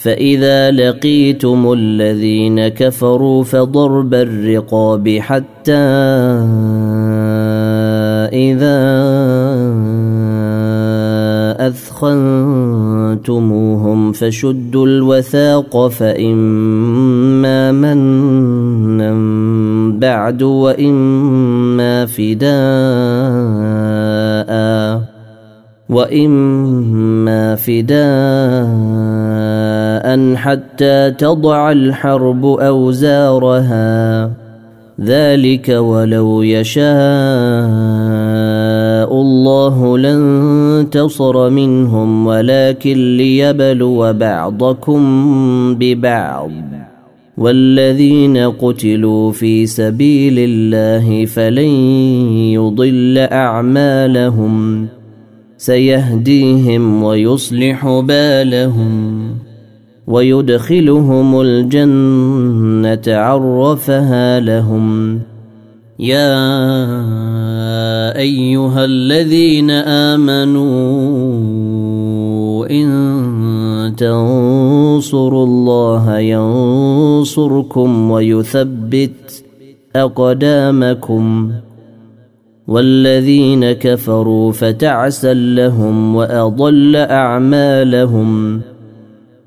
فإذا لقيتم الذين كفروا فضرب الرقاب حتى إذا أثخنتموهم فشدوا الوثاق فإما منا بعد وإما فداء وإما فداء حتى تضع الحرب أوزارها. ذلك ولو يشاء الله لانتصر منهم ولكن ليبلو بعضكم ببعض. والذين قتلوا في سبيل الله فلن يضل أعمالهم سيهديهم ويصلح بالهم. ويدخلهم الجنة عرفها لهم. يا أيها الذين آمنوا إن تنصروا الله ينصركم ويثبت أقدامكم. والذين كفروا فتعسا لهم وأضل أعمالهم.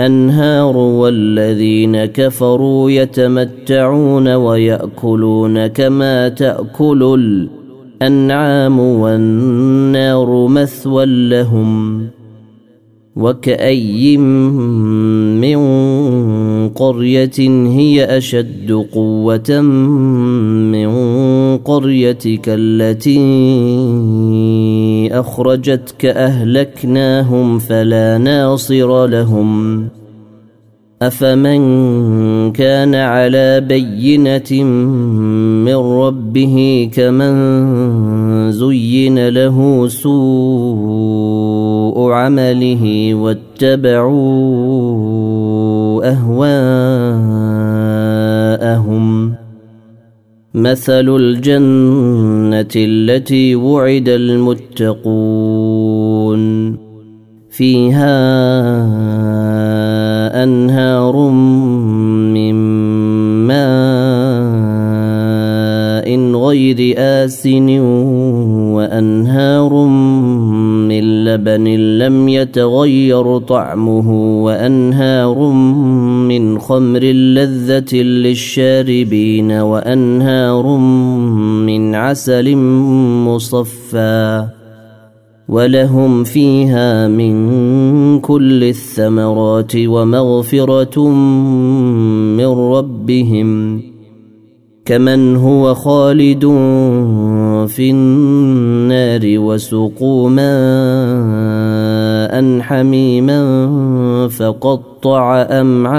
الأنهار والذين كفروا يتمتعون ويأكلون كما تأكل الأنعام والنار مثوى لهم وكأي من قرية هي أشد قوة من قريتك التي أخرجتك أهلكناهم فلا ناصر لهم أفمن كان على بينة من ربه كمن زين له سوء عمله واتبعوا أهواءهم. مثل الجنة التي وعد المتقون. فيها أنهار من ماء غير آسن وأنهار من لبن لم يتغير طعمه وأنهار من خمر لذة للشاربين وأنهار من عسل مصفّى ولهم فيها من كل الثمرات ومغفرة من ربهم كمن هو خالد في النار وسقوا ماء حميما فقطع امعاءهم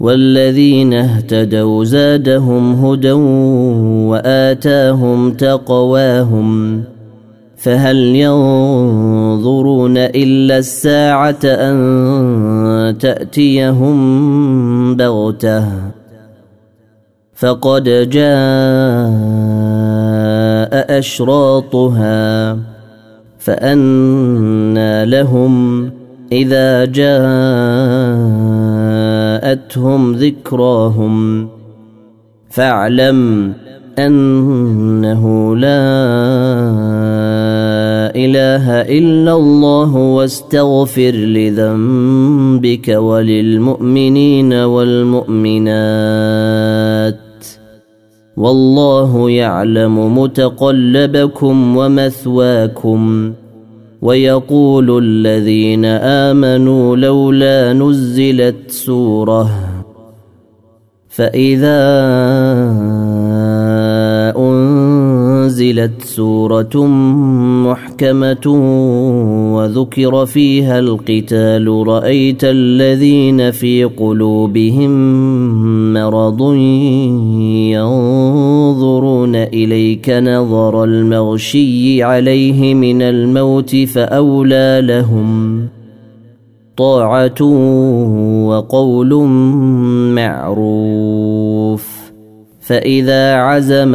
والذين اهتدوا زادهم هدى واتاهم تقواهم فهل ينظرون الا الساعة ان تاتيهم بغته فقد جاء اشراطها فانى لهم إذا جاءتهم ذكراهم فاعلم أنه لا إله إلا الله واستغفر لذنبك وللمؤمنين والمؤمنات. والله يعلم متقلبكم ومثواكم. ويقول الذين آمنوا لولا نزلت سورة فإذا أنزلت سورة محكمة وذكر فيها القتال رأيت الذين في قلوبهم مرض ينظرون إليك نظر المغشي عليه من الموت فأولى لهم طاعة وقول معروف. فإذا عزم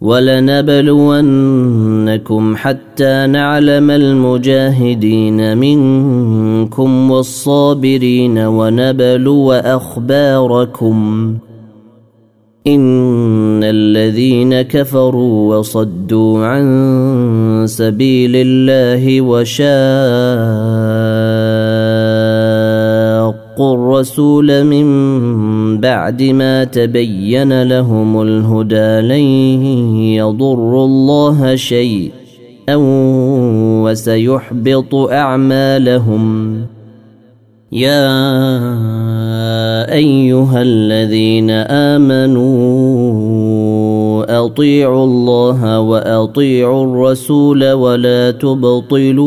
ولنبلونكم حتى نعلم المجاهدين منكم والصابرين ونبلو أخباركم. إن الذين كفروا وصدوا عن سبيل الله وشاقوا الرسول من بعد ما تبين لهم الهدى لن يضروا الله شيئا وسيحبط أعمالهم. يا أيها الذين آمنوا أطيعوا الله وأطيعوا الرسول ولا تبطلوا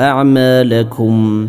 أعمالكم.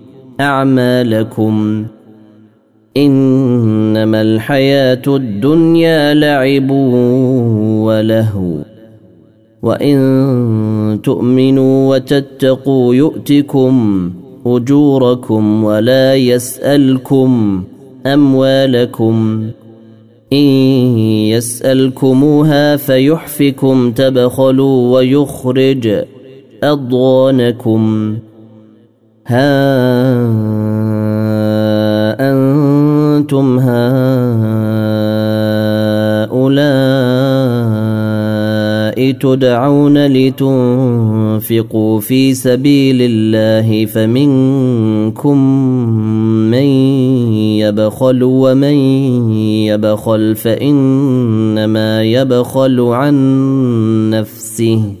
أعمالكم إنما الحياة الدنيا لعب ولهو. وإن تؤمنوا وتتقوا يؤتكم أجوركم ولا يسألكم أموالكم. إن يسألكموها فيحفكم تبخلوا ويخرج أضغانكم. ها أنتم هؤلاء تدعون لتنفقوا في سبيل الله فمنكم من يبخل ومن يبخل فإنما يبخل عن نفسه